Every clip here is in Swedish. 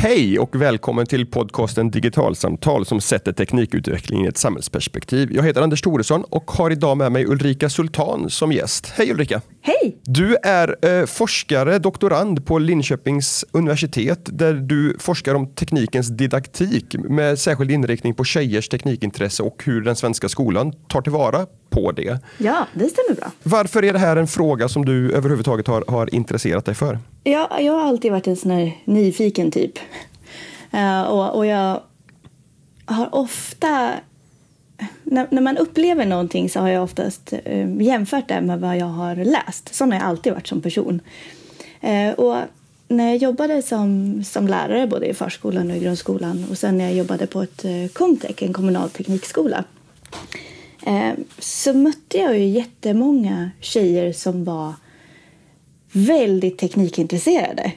Hej och välkommen till podcasten Digitalsamtal som sätter teknikutveckling i ett samhällsperspektiv. Jag heter Anders Thoresson och har idag med mig Ulrika Sultan som gäst. Hej Ulrika! Hej! Du är eh, forskare, doktorand på Linköpings universitet där du forskar om teknikens didaktik med särskild inriktning på tjejers teknikintresse och hur den svenska skolan tar tillvara på det. Ja, det stämmer bra. Varför är det här en fråga som du överhuvudtaget har, har intresserat dig för? Ja, jag har alltid varit en sån här nyfiken typ. Uh, och, och jag har ofta... När, när, man upplever någonting så har jag oftast uh, jämfört det med vad jag har läst. Sån har jag alltid varit som person. Uh, och när jag jobbade som, som lärare både i förskolan och i grundskolan och sen när jag jobbade på ett uh, Comtech, en kommunal teknikskola Eh, så mötte jag ju jättemånga tjejer som var väldigt teknikintresserade.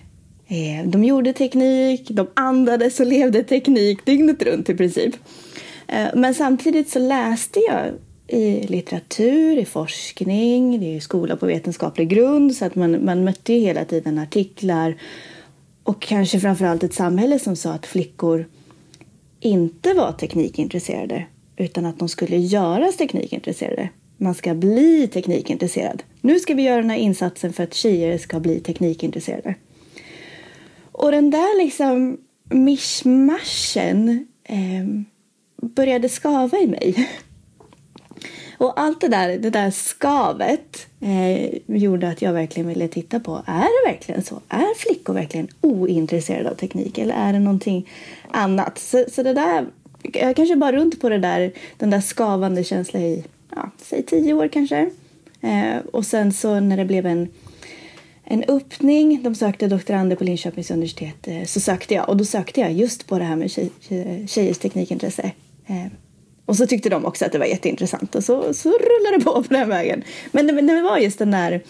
Eh, de gjorde teknik, de andades och levde teknik dygnet runt i princip. Eh, men samtidigt så läste jag i litteratur, i forskning, det är ju skola på vetenskaplig grund så att man, man mötte ju hela tiden artiklar och kanske framförallt ett samhälle som sa att flickor inte var teknikintresserade utan att de skulle göras teknikintresserade. Man ska bli teknikintresserad. Nu ska vi göra den här insatsen för att tjejer ska bli teknikintresserade. Och den där liksom mischmaschen eh, började skava i mig. Och allt det där, det där skavet eh, gjorde att jag verkligen ville titta på, är det verkligen så? Är flickor verkligen ointresserade av teknik eller är det någonting annat? Så, så det där, jag kanske bara runt på det där, den där skavande känslan i, ja, säg tio år kanske. Eh, och sen så när det blev en, en öppning, de sökte doktorander på Linköpings universitet, eh, så sökte jag. Och då sökte jag just på det här med tjej, tjejers teknikintresse. Eh, och så tyckte de också att det var jätteintressant och så, så rullade det på på den vägen. Men det, det var just den där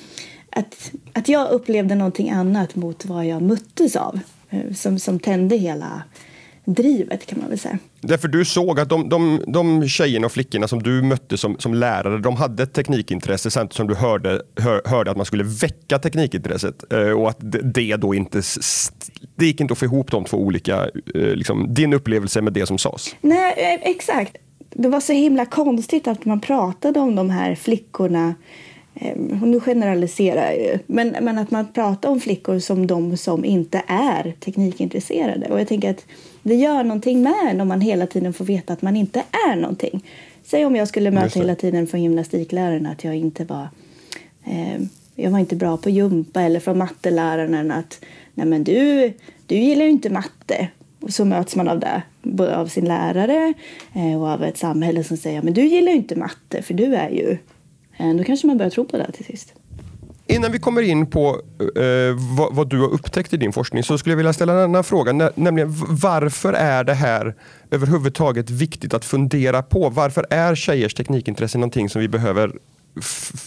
att, att jag upplevde någonting annat mot vad jag möttes av eh, som, som tände hela drivet kan man väl säga. Därför du såg att de, de, de tjejerna och flickorna som du mötte som, som lärare, de hade ett teknikintresse samtidigt som du hörde, hör, hörde att man skulle väcka teknikintresset eh, och att det då inte, det gick inte att få ihop de två olika, eh, liksom, din upplevelse med det som sades. Nej, eh, exakt. Det var så himla konstigt att man pratade om de här flickorna och nu generaliserar jag ju, men, men att man pratar om flickor som de som inte är teknikintresserade. Och jag tänker att det gör någonting med en om man hela tiden får veta att man inte är någonting. Säg om jag skulle möta hela tiden från gymnastikläraren att jag inte var eh, jag var inte bra på jumpa eller från matteläraren att nej men du, du gillar ju inte matte. Och så möts man av det, både av sin lärare eh, och av ett samhälle som säger men du gillar ju inte matte för du är ju... Eh, då kanske man börjar tro på det till sist. Innan vi kommer in på eh, eh, vad, vad, du har upptäckt i din forskning så skulle jag vilja ställa en annan fråga. Nämligen varför är det här överhuvudtaget viktigt att fundera på? Varför är tjejers teknikintresse någonting som vi behöver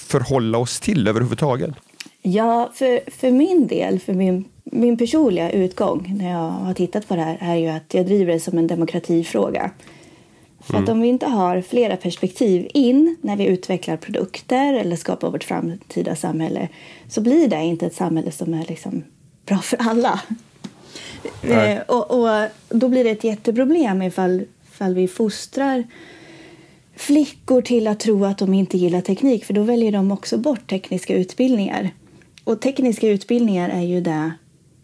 förhålla oss till överhuvudtaget? Ja, för, för min del, för min, min personliga utgång när jag har tittat på det här är ju att jag driver det som en demokratifråga. För att mm. om vi inte har flera perspektiv in när vi utvecklar produkter eller skapar vårt framtida samhälle så blir det inte ett samhälle som är liksom bra för alla. Eh, och, och, då blir det ett jätteproblem ifall, ifall vi fostrar flickor till att tro att de inte gillar teknik för då väljer de också bort tekniska utbildningar. Och tekniska utbildningar är ju det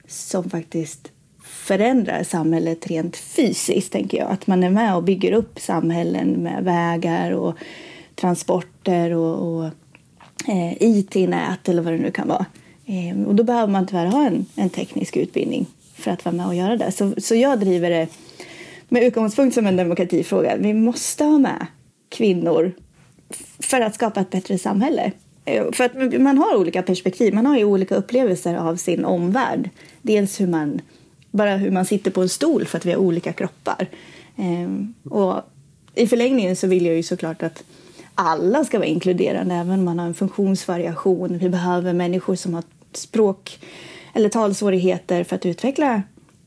som faktiskt förändrar samhället rent fysiskt, tänker jag. Att man är med och bygger upp samhällen med vägar och transporter och, och eh, IT-nät eller vad det nu kan vara. Eh, och då behöver man tyvärr ha en, en teknisk utbildning för att vara med och göra det. Så, så jag driver det med utgångspunkt som en demokratifråga. Vi måste ha med kvinnor för att skapa ett bättre samhälle. Eh, för att man har olika perspektiv, man har ju olika upplevelser av sin omvärld. Dels hur man bara hur man sitter på en stol för att vi har olika kroppar. Ehm, och I förlängningen så vill jag ju såklart att alla ska vara inkluderande, även om man har en funktionsvariation. Vi behöver människor som har språk eller talsvårigheter för att utveckla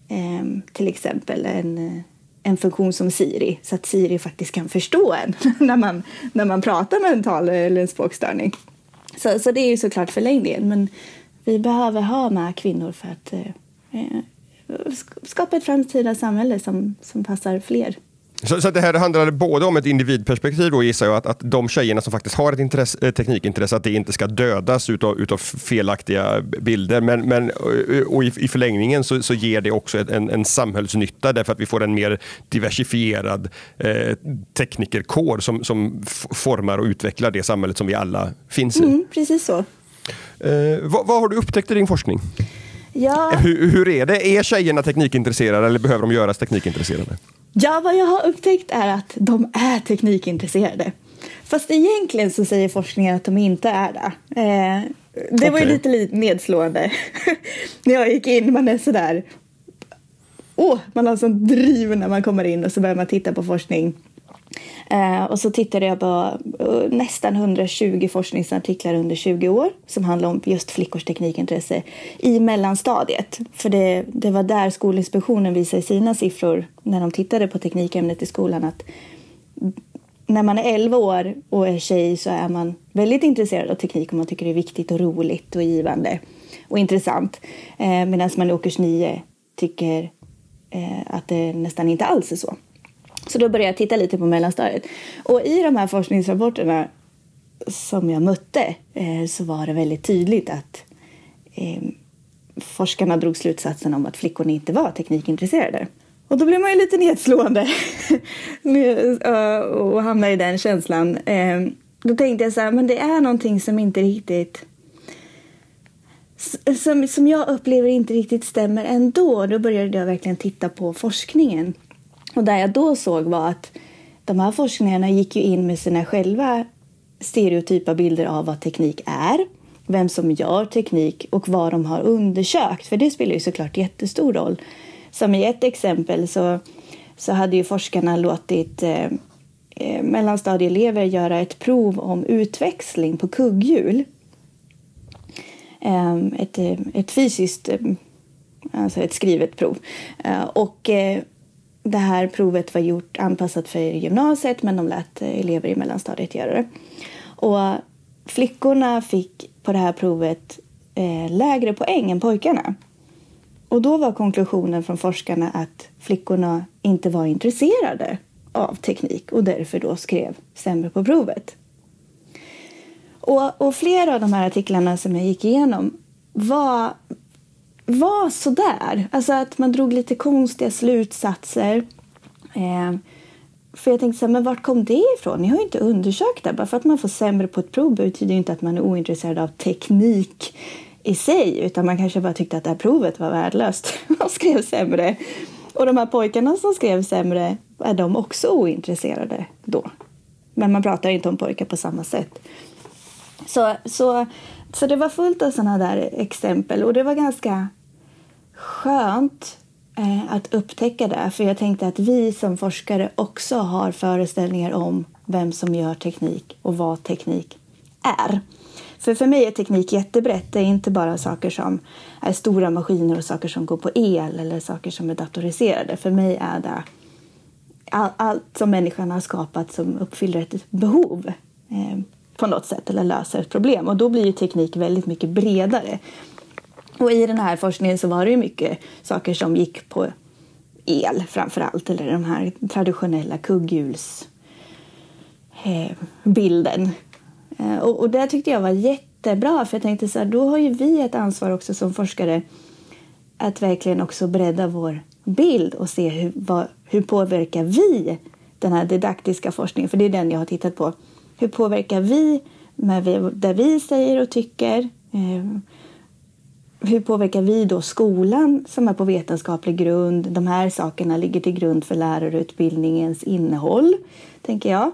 eh, till exempel en, en funktion som Siri, så att Siri faktiskt kan förstå en när man, när man pratar med en tal eller en språkstörning. Så, så det är ju såklart förlängningen, men vi behöver ha med kvinnor för att eh, eh skapa ett framtida samhälle som, som passar fler. Så, så det här handlar både om ett individperspektiv då gissar jag, att, att de tjejerna som faktiskt har ett intresse, teknikintresse, att det inte ska dödas utav, utav felaktiga bilder. Men, men och i, i förlängningen så, så ger det också en, en samhällsnytta därför att vi får en mer diversifierad eh, teknikerkår som, som formar och utvecklar det samhället som vi alla finns i. Mm, precis så. Eh, vad, vad har du upptäckt i din forskning? Ja. Hur, hur, är det? Är tjejerna teknikintresserade eller behöver de göras teknikintresserade? Ja, vad jag har upptäckt är att de är teknikintresserade. Fast egentligen så säger forskningen att de inte är det. Eh, det okay. var ju lite nedslående. när jag gick in, man är sådär... Åh, oh, man har sånt driv när man kommer in och så börjar man titta på forskning. Eh, och så tittade jag på uh, nästan 120 forskningsartiklar under 20 år som handlar om just flickors teknikintresse i mellanstadiet. För det, det var där Skolinspektionen visade sina siffror när de tittade på teknikämnet i skolan att när man är 11 år och är tjej så är man väldigt intresserad av teknik och man tycker det är viktigt och roligt och givande och intressant. Eh, Medan man i årskurs 9 tycker eh, att det nästan inte alls är så. Så då började jag titta lite på mellanstadiet. Och i de här forskningsrapporterna som jag mötte eh, så var det väldigt tydligt att eh, forskarna drog slutsatsen om att flickorna inte var teknikintresserade. Och då blev man ju lite nedslående eh, och hamnade i den känslan. Eh, då tänkte jag så här, men det är någonting som inte riktigt som, som jag upplever inte riktigt stämmer ändå. Då började jag verkligen titta på forskningen. Och där jag då såg var att de här forskningarna gick ju in med sina själva stereotypa bilder av vad teknik är, vem som gör teknik och vad de har undersökt. För det spelar ju såklart jättestor roll. Som i ett exempel så, så hade ju forskarna låtit eh, eh mellanstadieelever göra ett prov om utväxling på kugghjul. Ehm, eh, ett, ett fysiskt, eh, alltså ett skrivet prov. Eh, och eh, det här provet var gjort anpassat för gymnasiet men de lät elever i mellanstadiet göra det. Och flickorna fick på det här provet eh, lägre poäng än pojkarna. Och då var konklusionen från forskarna att flickorna inte var intresserade av teknik och därför då skrev sämre på provet. Och, och flera av de här artiklarna som jag gick igenom var var sådär. Alltså att man drog lite konstiga slutsatser. Eh, för jag tänkte så här, men vart kom det ifrån? Ni har ju inte undersökt det. Bara för att man får sämre på ett prov betyder ju inte att man är ointresserad av teknik i sig. Utan man kanske bara tyckte att det här provet var värdelöst Man skrev sämre. Och de här pojkarna som skrev sämre, är de också ointresserade då? Men man pratar inte om pojkar på samma sätt. Så, så så det var fullt av sådana där exempel och det var ganska skönt eh, att upptäcka det. För jag tänkte att vi som forskare också har föreställningar om vem som gör teknik och vad teknik är. För för mig är teknik jättebrett. Det är inte bara saker som är stora maskiner och saker som går på el eller saker som är datoriserade. För mig är det allt som människan har skapat som uppfyller ett behov. Eh, på något sätt eller löser ett problem. Och då blir ju teknik väldigt mycket bredare. Och i den här forskningen så var det ju mycket saker som gick på el framför allt, eller de här traditionella kugghjulsbilden. Eh, eh, och, och det tyckte jag var jättebra, för jag tänkte så här, då har ju vi ett ansvar också som forskare att verkligen också bredda vår bild och se hur, vad, hur påverkar vi den här didaktiska forskningen, för det är den jag har tittat på hur påverkar vi med det vi säger och tycker? Eh, hur påverkar vi då skolan som är på vetenskaplig grund? De här sakerna ligger till grund för lärarutbildningens innehåll, tänker jag.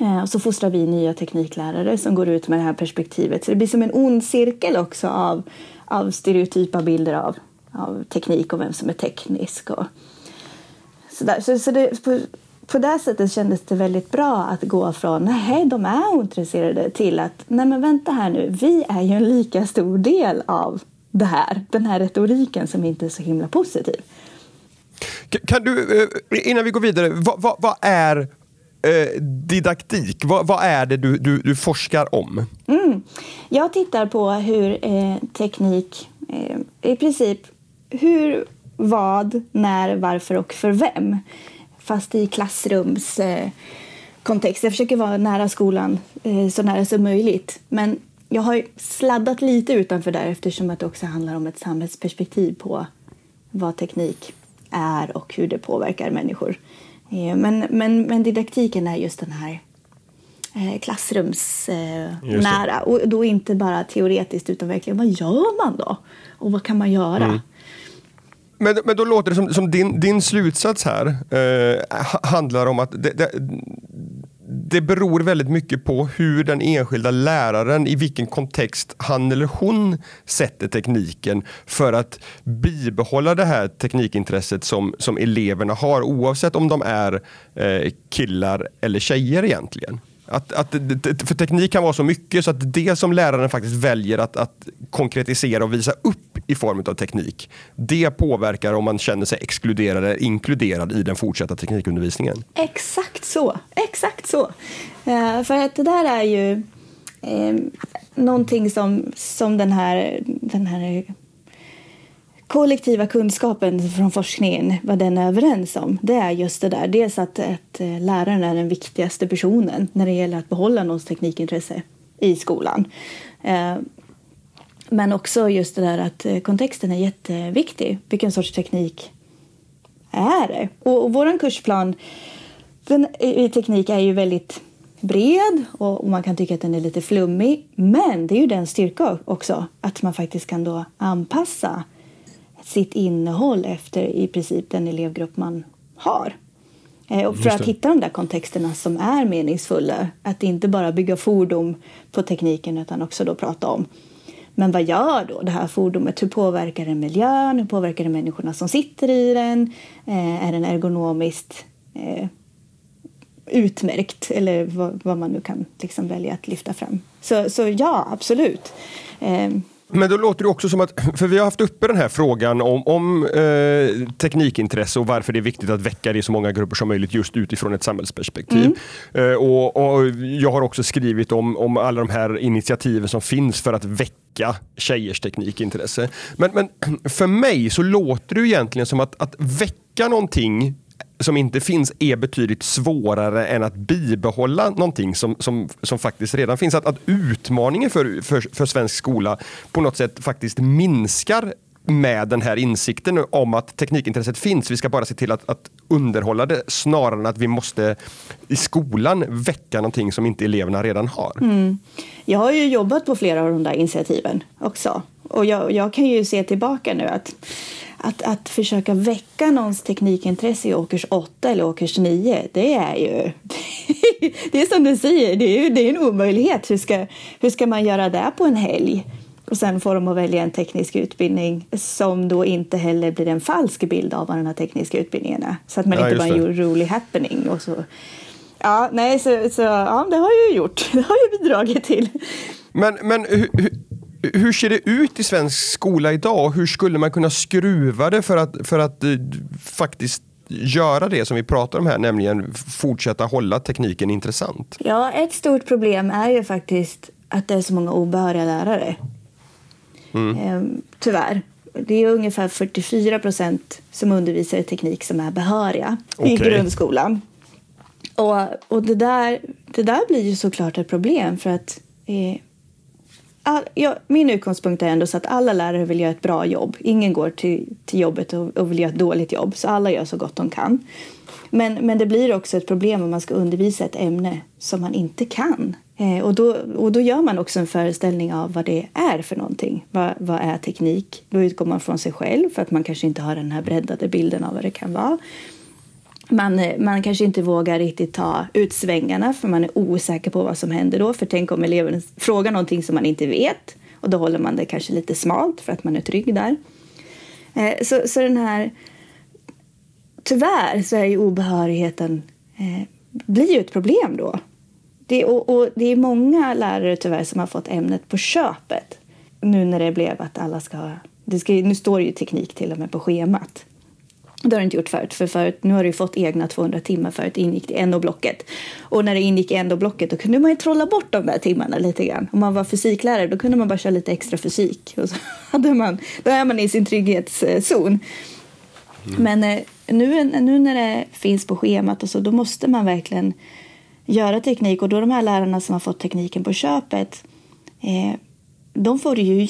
Eh, och så fostrar vi nya tekniklärare som går ut med det här perspektivet. Så det blir som en ond cirkel också av, av stereotypa bilder av, av teknik och vem som är teknisk. Och så, där. så, så det, på det sättet kändes det väldigt bra att gå från nej, de är ointresserade till att nej, men vänta här nu, vi är ju en lika stor del av det här, den här retoriken som inte är så himla positiv. Kan du, eh, innan vi går vidare, vad, vad, vad är eh, didaktik? Vad, vad, är det du, du, du forskar om? Mm. Jag tittar på hur eh, teknik, eh, i princip, hur vad, när, varför och för vem. Fast i klassrumskontext. Jag försöker vara nära skolan eh, så nära som möjligt. Men jag har sladdat lite utanför där eftersom att det också handlar om ett samhällsperspektiv på vad teknik är och hur det påverkar människor. Eh, men, men, men didaktiken är just den här eh, klassrumsnära. och då inte bara teoretiskt utan verkligen vad gör man då? Och vad kan man göra? Mm. Men, men då låter det som, som din, din slutsats här eh, handlar om att det, det, det beror väldigt mycket på hur den enskilda läraren, i vilken kontext han eller hon sätter tekniken för att bibehålla det här teknikintresset som, som eleverna har oavsett om de är eh, killar eller tjejer egentligen. Att, att, för teknik kan vara så mycket så att det som läraren faktiskt väljer att, att konkretisera och visa upp i form av teknik, det påverkar om man känner sig exkluderad eller inkluderad i den fortsatta teknikundervisningen. Exakt så. Exakt så. Uh, för att det där är ju eh, någonting som, som den här, den här kollektiva kunskapen från forskningen, vad den är överens om, det är just det där. Dels att, att eh, läraren är den viktigaste personen när det gäller att behålla någons teknikintresse i skolan. Eh, men också just det där att eh, kontexten är jätteviktig. Vilken sorts teknik är det? Och, och vår kursplan den, i teknik är ju väldigt bred och, man kan tycka att den är lite flummig. Men det är ju den styrka också, att man faktiskt kan då anpassa sitt innehåll efter i princip den elevgrupp man har. Eh, och för att hitta de där kontexterna som är meningsfulla. Att inte bara bygga fordon på tekniken utan också då prata om men vad gör då det här fordonet? Hur påverkar det miljön? Hur påverkar det människorna som sitter i den? Eh, är den ergonomiskt eh, utmärkt? Eller vad, vad, man nu kan liksom välja att lyfta fram. Så, så ja, absolut. Eh, men då låter det också som att, för vi har haft uppe den här frågan om, om eh, teknikintresse och varför det är viktigt att väcka det i så många grupper som möjligt just utifrån ett samhällsperspektiv. Mm. Eh, och, och, Jag har också skrivit om, om alla de här initiativen som finns för att väcka tjejers teknikintresse. Men, men för mig så låter det egentligen som att, att väcka någonting som inte finns är betydligt svårare än att bibehålla någonting som, som, som faktiskt redan finns. Att, att utmaningen för, för, för svensk skola på något sätt faktiskt minskar med den här insikten om att teknikintresset finns. Vi ska bara se till att, att, underhålla det snarare än att vi måste i skolan väcka någonting som inte eleverna redan har. Mm. Jag har ju jobbat på flera av de där initiativen också. Och jag, jag kan ju se tillbaka nu att att, att försöka väcka någons teknikintresse i åkers 8 eller åkers 9, det är ju... det är som du säger, det är, det är en omöjlighet. Hur ska, hur ska man göra det på en helg? Och sen får de att välja en teknisk utbildning som då inte heller blir en falsk bild av vad den här tekniska utbildningen är. Så att man ja, inte bara gör rolig happening och så. Ja, nej, så, så ja, det har jag ju gjort. Det har jag bidragit till. Men, men hur, hur ser det ut i svensk skola idag? Hur skulle man kunna skruva det för att, för att uh, faktiskt göra det som vi pratar om här, nämligen fortsätta hålla tekniken intressant? Ja, ett stort problem är ju faktiskt att det är så många obehöriga lärare. Mm. Ehm, tyvärr. Det är ungefär 44 procent som undervisar i teknik som är behöriga okay. i grundskolan. Och, och det, där, det där blir ju såklart ett problem för att eh, all, ja, min utgångspunkt är ändå så att alla lärare vill göra ett bra jobb. Ingen går till, till jobbet och, och vill göra ett dåligt jobb, så alla gör så gott de kan. Men, men det blir också ett problem om man ska undervisa ett ämne som man inte kan. Eh, och, då, och då gör man också en föreställning av vad det är för någonting. Vad, vad är teknik? Då utgår man från sig själv för att man kanske inte har den här breddade bilden av vad det kan vara man, eh, man kanske inte vågar riktigt ta ut svängarna för man är osäker på vad som händer då. För tänk om eleven frågar någonting som man inte vet och då håller man det kanske lite smalt för att man är trygg där. Eh, så, så den här... Tyvärr så är ju obehörigheten eh, blir ju ett problem då. Det, och, och, det är många lärare tyvärr som har fått ämnet på köpet nu när det blev att alla ska... Det ska nu står det ju teknik till och med på schemat. Det har det inte gjort förut, för förut, nu har du fått egna 200 timmar förut ingick det i NO-blocket. Och när det ingick i NO-blocket då kunde man ju trolla bort de där timmarna lite grann. Om man var fysiklärare då kunde man bara köra lite extra fysik. Och så hade man, då är man i sin trygghetszon. Mm. Men eh, nu, nu när det finns på schemat och så, då måste man verkligen göra teknik. Och då de här lärarna som har fått tekniken på köpet, eh, de får det ju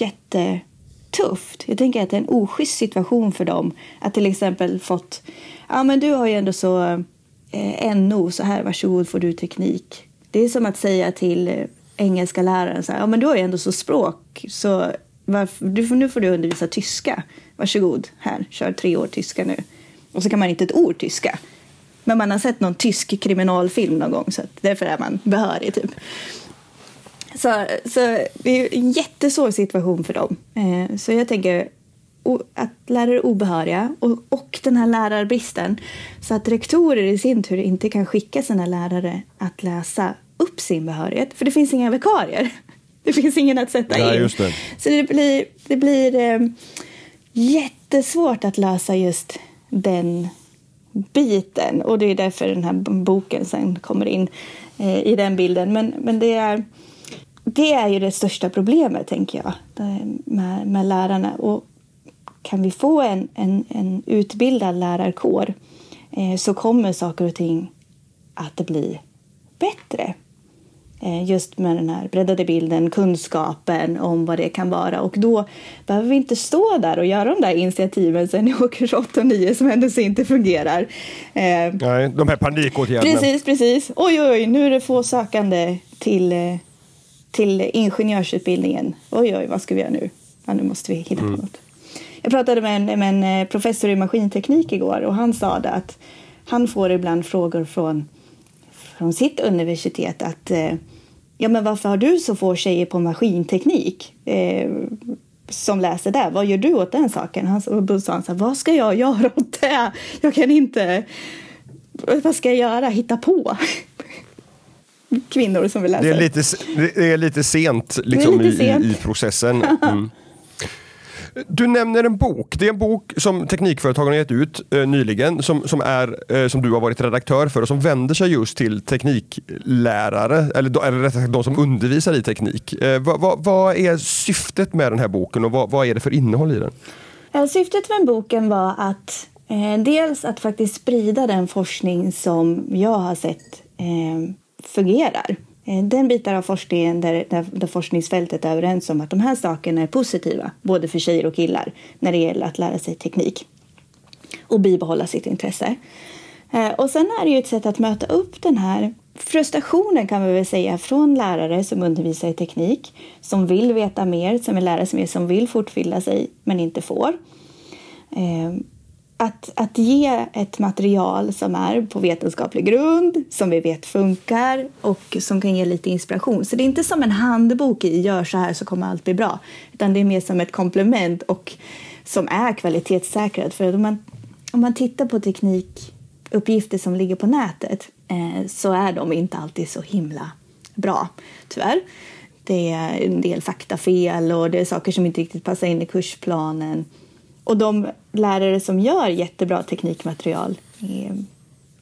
tufft. Jag tänker att det är en oschysst situation för dem att till exempel fått, ja men du har ju ändå så eh, NO, så här varsågod får du teknik. Det är som att säga till eh, engelska läraren så här, ja men du har ju ändå så språk så varför, du nu får du undervisa tyska. Varsågod, här, kör tre år tyska nu. Och så kan man inte ett ord tyska. Men man har sett någon tysk kriminalfilm någon gång så därför är man behörig typ. Så, så det är en jättesvår situation för dem. Eh, så jag tänker att lärare är obehöriga och, och den här lärarbristen så att rektorer i sin tur inte kan skicka sina lärare att läsa upp sin behörighet för det finns inga vikarier. Det finns ingen att sätta ja, in. Det. Så det blir, det blir eh, jättesvårt att lösa just den biten och det är därför den här boken sen kommer in eh, i den bilden. Men, men det, är, det är ju det största problemet, tänker jag, med, med lärarna. Och kan vi få en, en, en utbildad lärarkår eh, så kommer saker och ting att bli bättre. Eh, just med den här breddade bilden, kunskapen om vad det kan vara. Och då behöver vi inte stå där och göra de där initiativen sen i årskurs 8 och 9 som ändå inte fungerar. Eh, Nej, de här panikåtgärderna. Precis, precis. Oj, oj, nu är det få sökande till, eh, till ingenjörsutbildningen. Oj, oj, vad ska vi göra nu? Ja, nu måste vi hitta på mm. något. Jag pratade med en, med en professor i maskinteknik igår och han sa att han får ibland frågor från, från sitt universitet att ja men varför har du så få tjejer på maskinteknik eh, som läser där? Vad gör du åt den saken? Han, då sa han så här, vad ska jag göra åt det? Jag kan inte, vad ska jag göra? Hitta på? Kvinnor som vill läsa. Det är lite, det är lite sent, liksom, lite sent. I, i, processen. Mm. Du nämner en bok. Det är en bok som Teknikföretagen har gett ut eh, nyligen som, som, är, eh, som du har varit redaktör för och som vänder sig just till tekniklärare, eller, eller rättare sagt de som undervisar i teknik. Eh, vad, vad, vad, är syftet med den här boken och vad, vad är det för innehåll i den? Syftet med boken var att eh, dels att faktiskt sprida den forskning som jag har sett eh, fungerar. Eh, den biten av forskningen där, där, där, forskningsfältet är överens om att de här sakerna är positiva, både för tjejer och killar, när det gäller att lära sig teknik och bibehålla sitt intresse. Eh, och sen är det ju ett sätt att möta upp den här frustrationen kan vi väl säga från lärare som undervisar i teknik, som vill veta mer, som vill lära sig mer, som vill fortbilda sig men inte får. Eh, att, att ge ett material som är på vetenskaplig grund, som vi vet funkar och som kan ge lite inspiration. Så det är inte som en handbok i gör så här så kommer allt bli bra, utan det är mer som ett komplement och som är kvalitetssäkrad. För om man, om man tittar på teknikuppgifter som ligger på nätet eh, så är de inte alltid så himla bra, tyvärr. Det är en del faktafel och det är saker som inte riktigt passar in i kursplanen. Och de lärare som gör jättebra teknikmaterial eh,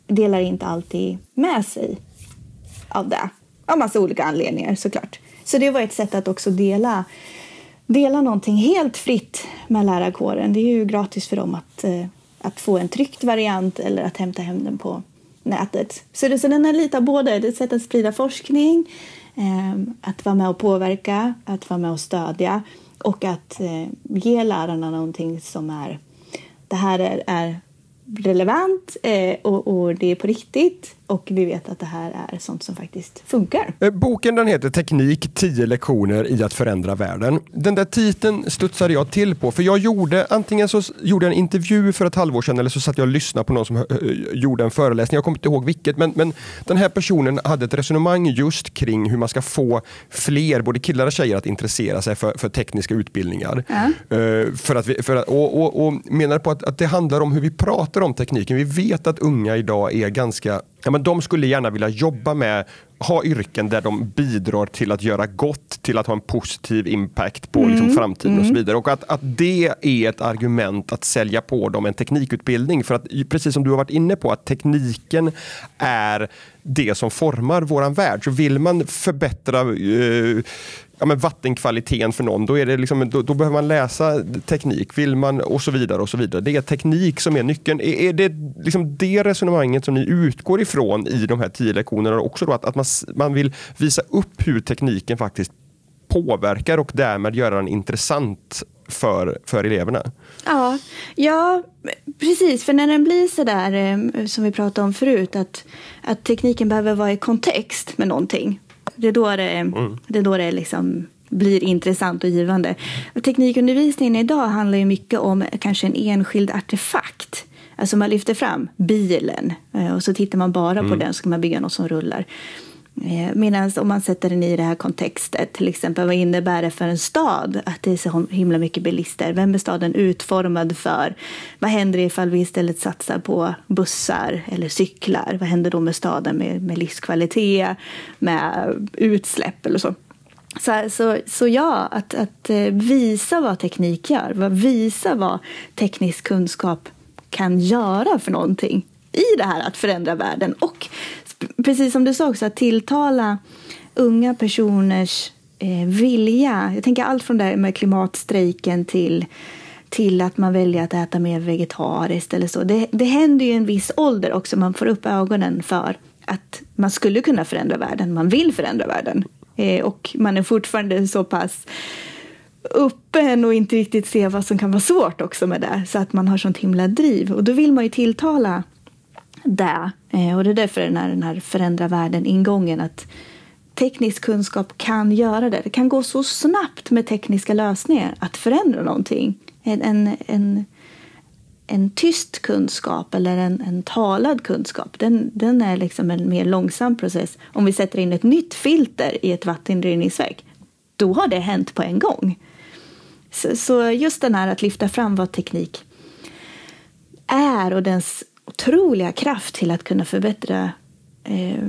delar inte alltid med sig av det. Av massa olika anledningar såklart. Så det var ett sätt att också dela, dela någonting helt fritt med lärarkåren. Det är ju gratis för dem att, eh, att få en tryckt variant eller att hämta hem den på nätet. Så, det, så den är lite av både. Det är ett sätt att sprida forskning, eh, att vara med och påverka, att vara med och stödja och att eh, ge lärarna någonting som är det här är, är relevant eh, och, och, det är på riktigt och vi vet att det här är sånt som faktiskt funkar. Eh, boken den heter Teknik 10 lektioner i att förändra världen. Den där titeln studsade jag till på för jag gjorde antingen så gjorde jag en intervju för ett halvår sedan eller så satt jag och lyssnade på någon som gjorde en föreläsning. Jag kommer inte ihåg vilket men, men den här personen hade ett resonemang just kring hur man ska få fler, både killar och tjejer att intressera sig för, för tekniska utbildningar. Uh, för att vi, för att, och, och, och menar på att, att det handlar om hur vi pratar om tekniken. Vi vet att unga idag är ganska ja, men de skulle gärna vilja jobba med, ha yrken där de bidrar till att göra gott, till att ha en positiv impact på liksom mm. liksom, framtiden mm. och så mm. vidare. Och att, att det är ett argument att sälja på dem en teknikutbildning. För att precis som du har varit inne på, att tekniken är det som formar våran värld. Så vill man förbättra eh, ja, men vattenkvaliteten för någon, då, är det liksom, då, då, behöver man läsa teknik. Vill man och så vidare. och så vidare. Det är teknik som är nyckeln. Är, är det liksom det resonemanget som ni utgår ifrån i de här tio lektionerna också? Då, att, att man, man vill visa upp hur tekniken faktiskt påverkar och därmed göra den intressant för, för eleverna. Ja, ja, precis. För när den blir så där eh, som vi pratade om förut, att, att tekniken behöver vara i kontext med någonting. Det är då det, mm. det, är då det liksom blir intressant och givande. Teknikundervisningen idag handlar ju mycket om kanske en enskild artefakt. Alltså man lyfter fram bilen eh, och så tittar man bara mm. på den så ska man bygga något som rullar. Eh, Medan om man sätter den i det här kontextet, till exempel vad innebär det för en stad att det är så himla mycket bilister? Vem är staden utformad för? Vad händer ifall vi istället satsar på bussar eller cyklar? Vad händer då med staden med, med livskvalitet, med utsläpp eller så? Så, så, så ja, att, att eh, visa vad teknik gör, visa vad teknisk kunskap kan göra för någonting i det här att förändra världen och precis som du sa också, att tilltala unga personers eh, vilja. Jag tänker allt från det med klimatstrejken till, till att man väljer att äta mer vegetariskt eller så. Det, det händer ju i en viss ålder också, man får upp ögonen för att man skulle kunna förändra världen, man vill förändra världen. Eh, och man är fortfarande så pass öppen och inte riktigt ser vad som kan vara svårt också med det, så att man har sånt himla driv. Och då vill man ju tilltala det. Eh, och det är därför den här, den här förändra världen-ingången att teknisk kunskap kan göra det. Det kan gå så snabbt med tekniska lösningar att förändra någonting. En, en, en, en tyst kunskap eller en, en talad kunskap, den, den är liksom en mer långsam process. Om vi sätter in ett nytt filter i ett vattenreningsverk, då har det hänt på en gång. Så, så just den här att lyfta fram vad teknik är och dens otroliga kraft till att kunna förbättra eh,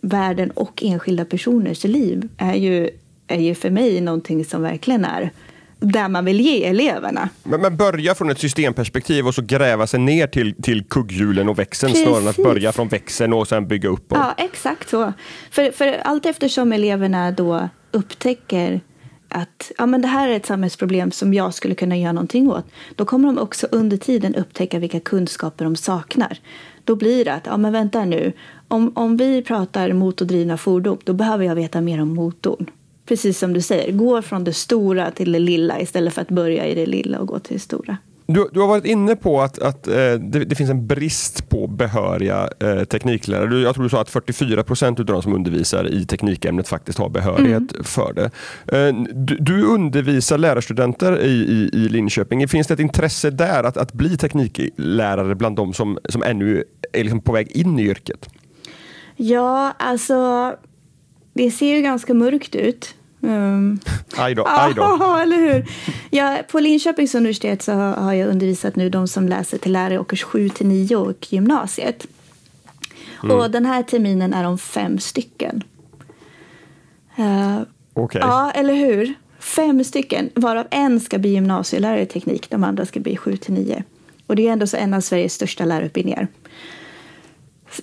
världen och enskilda personers liv är ju, är ju för mig någonting som verkligen är där man vill ge eleverna. Men, men börja från ett systemperspektiv och så gräva sig ner till, till kugghjulen och växeln Precis. snarare än att börja från växeln och sen bygga upp. Och... Ja, exakt så. För, för allt eftersom eleverna då upptäcker att ja, men det här är ett samhällsproblem som jag skulle kunna göra någonting åt. Då kommer de också under tiden upptäcka vilka kunskaper de saknar. Då blir det att, ja men vänta nu, om, om vi pratar motordrivna fordon, då behöver jag veta mer om motorn. Precis som du säger, gå från det stora till det lilla istället för att börja i det lilla och gå till det stora. Du, du har varit inne på att, att eh, det, det, finns en brist på behöriga eh, tekniklärare. Du, jag tror du sa att 44 procent av de som undervisar i teknikämnet faktiskt har behörighet mm. för det. Eh, du, du, undervisar lärarstudenter i, i, i, Linköping. Finns det ett intresse där att, att bli tekniklärare bland de som, som ännu är liksom på väg in i yrket? Ja, alltså det ser ju ganska mörkt ut. Um, aj då, aj då. Ja, eller hur. Ja, på Linköpings universitet så har jag undervisat nu de som läser till lärare årskurs 7 till 9 och gymnasiet. Mm. Och den här terminen är de fem stycken. Uh, okay. Ja, eller hur? Fem stycken, varav en ska bli gymnasielärare i teknik, de andra ska bli 7 till 9. Och det är ändå så en av Sveriges största lärarutbildningar.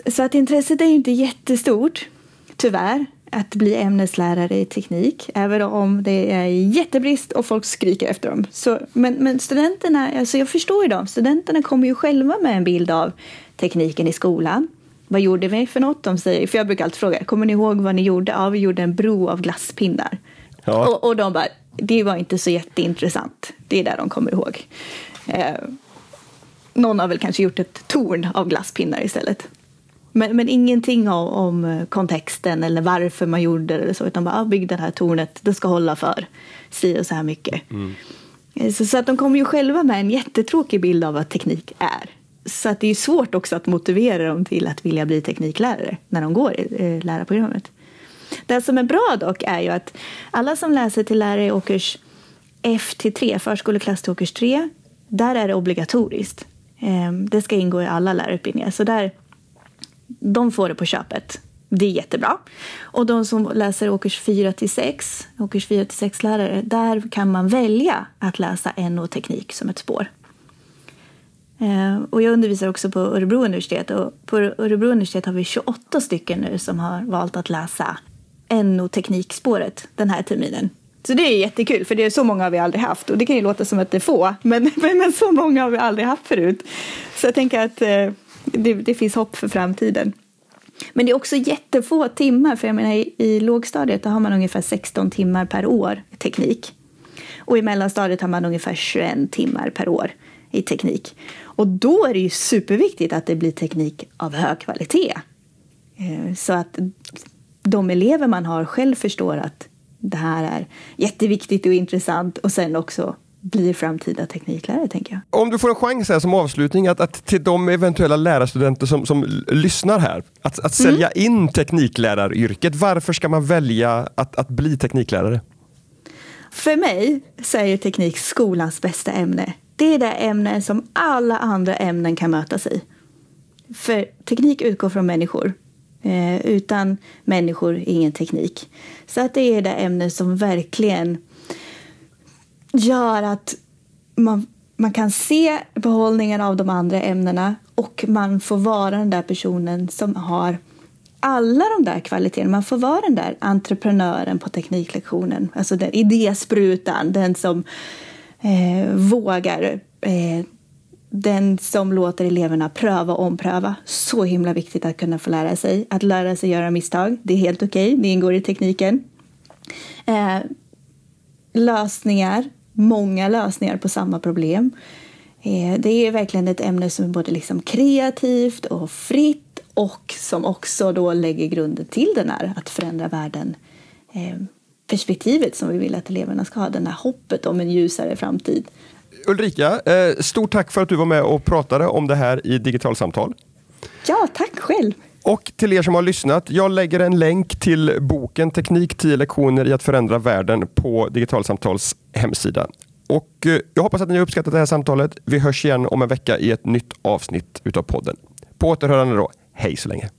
Så att intresset är inte jättestort, tyvärr att bli ämneslärare i teknik, även om det är jättebrist och folk skriker efter dem. Så, men, men studenterna, alltså jag förstår ju dem, studenterna kommer ju själva med en bild av tekniken i skolan. Vad gjorde vi för något? De säger, för jag brukar alltid fråga, kommer ni ihåg vad ni gjorde? Ja, vi gjorde en bro av glasspinnar. Ja. Och, och de bara, det var inte så jätteintressant. Det är där de kommer ihåg. Eh, någon har väl kanske gjort ett torn av glasspinnar istället. Men, men ingenting om, om, kontexten eller varför man gjorde det eller så, utan bara ah, bygg det här tornet, det ska hålla för si och så här mycket. Mm. Så, så, att de kommer ju själva med en jättetråkig bild av vad teknik är. Så att det är svårt också att motivera dem till att vilja bli tekniklärare när de går i eh, lärarprogrammet. Det som är bra dock är ju att alla som läser till lärare i årskurs F till 3, förskoleklass till årskurs 3, där är det obligatoriskt. Eh, det ska ingå i alla lärarutbildningar. Så där de får det på köpet. Det är jättebra. Och de som läser årskurs 4 till 6, årskurs 4 till 6 lärare, där kan man välja att läsa NO-teknik som ett spår. Eh, och jag undervisar också på Örebro universitet och på Örebro universitet har vi 28 stycken nu som har valt att läsa NO-teknikspåret den här terminen. Så det är jättekul, för det är så många har vi aldrig haft. Och det kan ju låta som att det är få, men, men, men så många har vi aldrig haft förut. Så jag tänker att eh, det, det, finns hopp för framtiden. Men det är också jättefå timmar, för jag menar i, i lågstadiet har man ungefär 16 timmar per år i teknik. Och i mellanstadiet har man ungefär 21 timmar per år i teknik. Och då är det ju superviktigt att det blir teknik av hög kvalitet. Eh, så att de elever man har själv förstår att det här är jätteviktigt och intressant och sen också blir framtida tekniklärare, tänker jag. Om du får en chans här som avslutning att, att till de eventuella lärarstudenter som, som lyssnar här, att, att sälja mm. in teknikläraryrket. Varför ska man välja att, att bli tekniklärare? För mig så är teknik skolans bästa ämne. Det är det ämne som alla andra ämnen kan mötas i. För teknik utgår från människor. Eh, utan människor, ingen teknik. Så att det är det ämne som verkligen gör att man, man kan se behållningen av de andra ämnena och man får vara den där personen som har alla de där kvaliteterna. Man får vara den där entreprenören på tekniklektionen, alltså den idésprutan, den som eh, vågar eh, den som låter eleverna pröva och ompröva. Så himla viktigt att kunna få lära sig. Att lära sig göra misstag, det är helt okej, okay. det ingår i tekniken. Eh, lösningar, många lösningar på samma problem. Eh, det är verkligen ett ämne som är både liksom kreativt och fritt och som också då lägger grunden till den här att förändra världen. Eh, perspektivet som vi vill att eleverna ska ha, det här hoppet om en ljusare framtid. Ulrika, eh, stort tack för att du var med och pratade om det här i Digitalsamtal. Ja, tack själv. Och till er som har lyssnat, jag lägger en länk till boken Teknik 10 lektioner i att förändra världen på Digitalsamtals hemsida. Och eh, jag hoppas att ni har uppskattat det här samtalet. Vi hörs igen om en vecka i ett nytt avsnitt utav podden. På återhörande då. Hej så länge.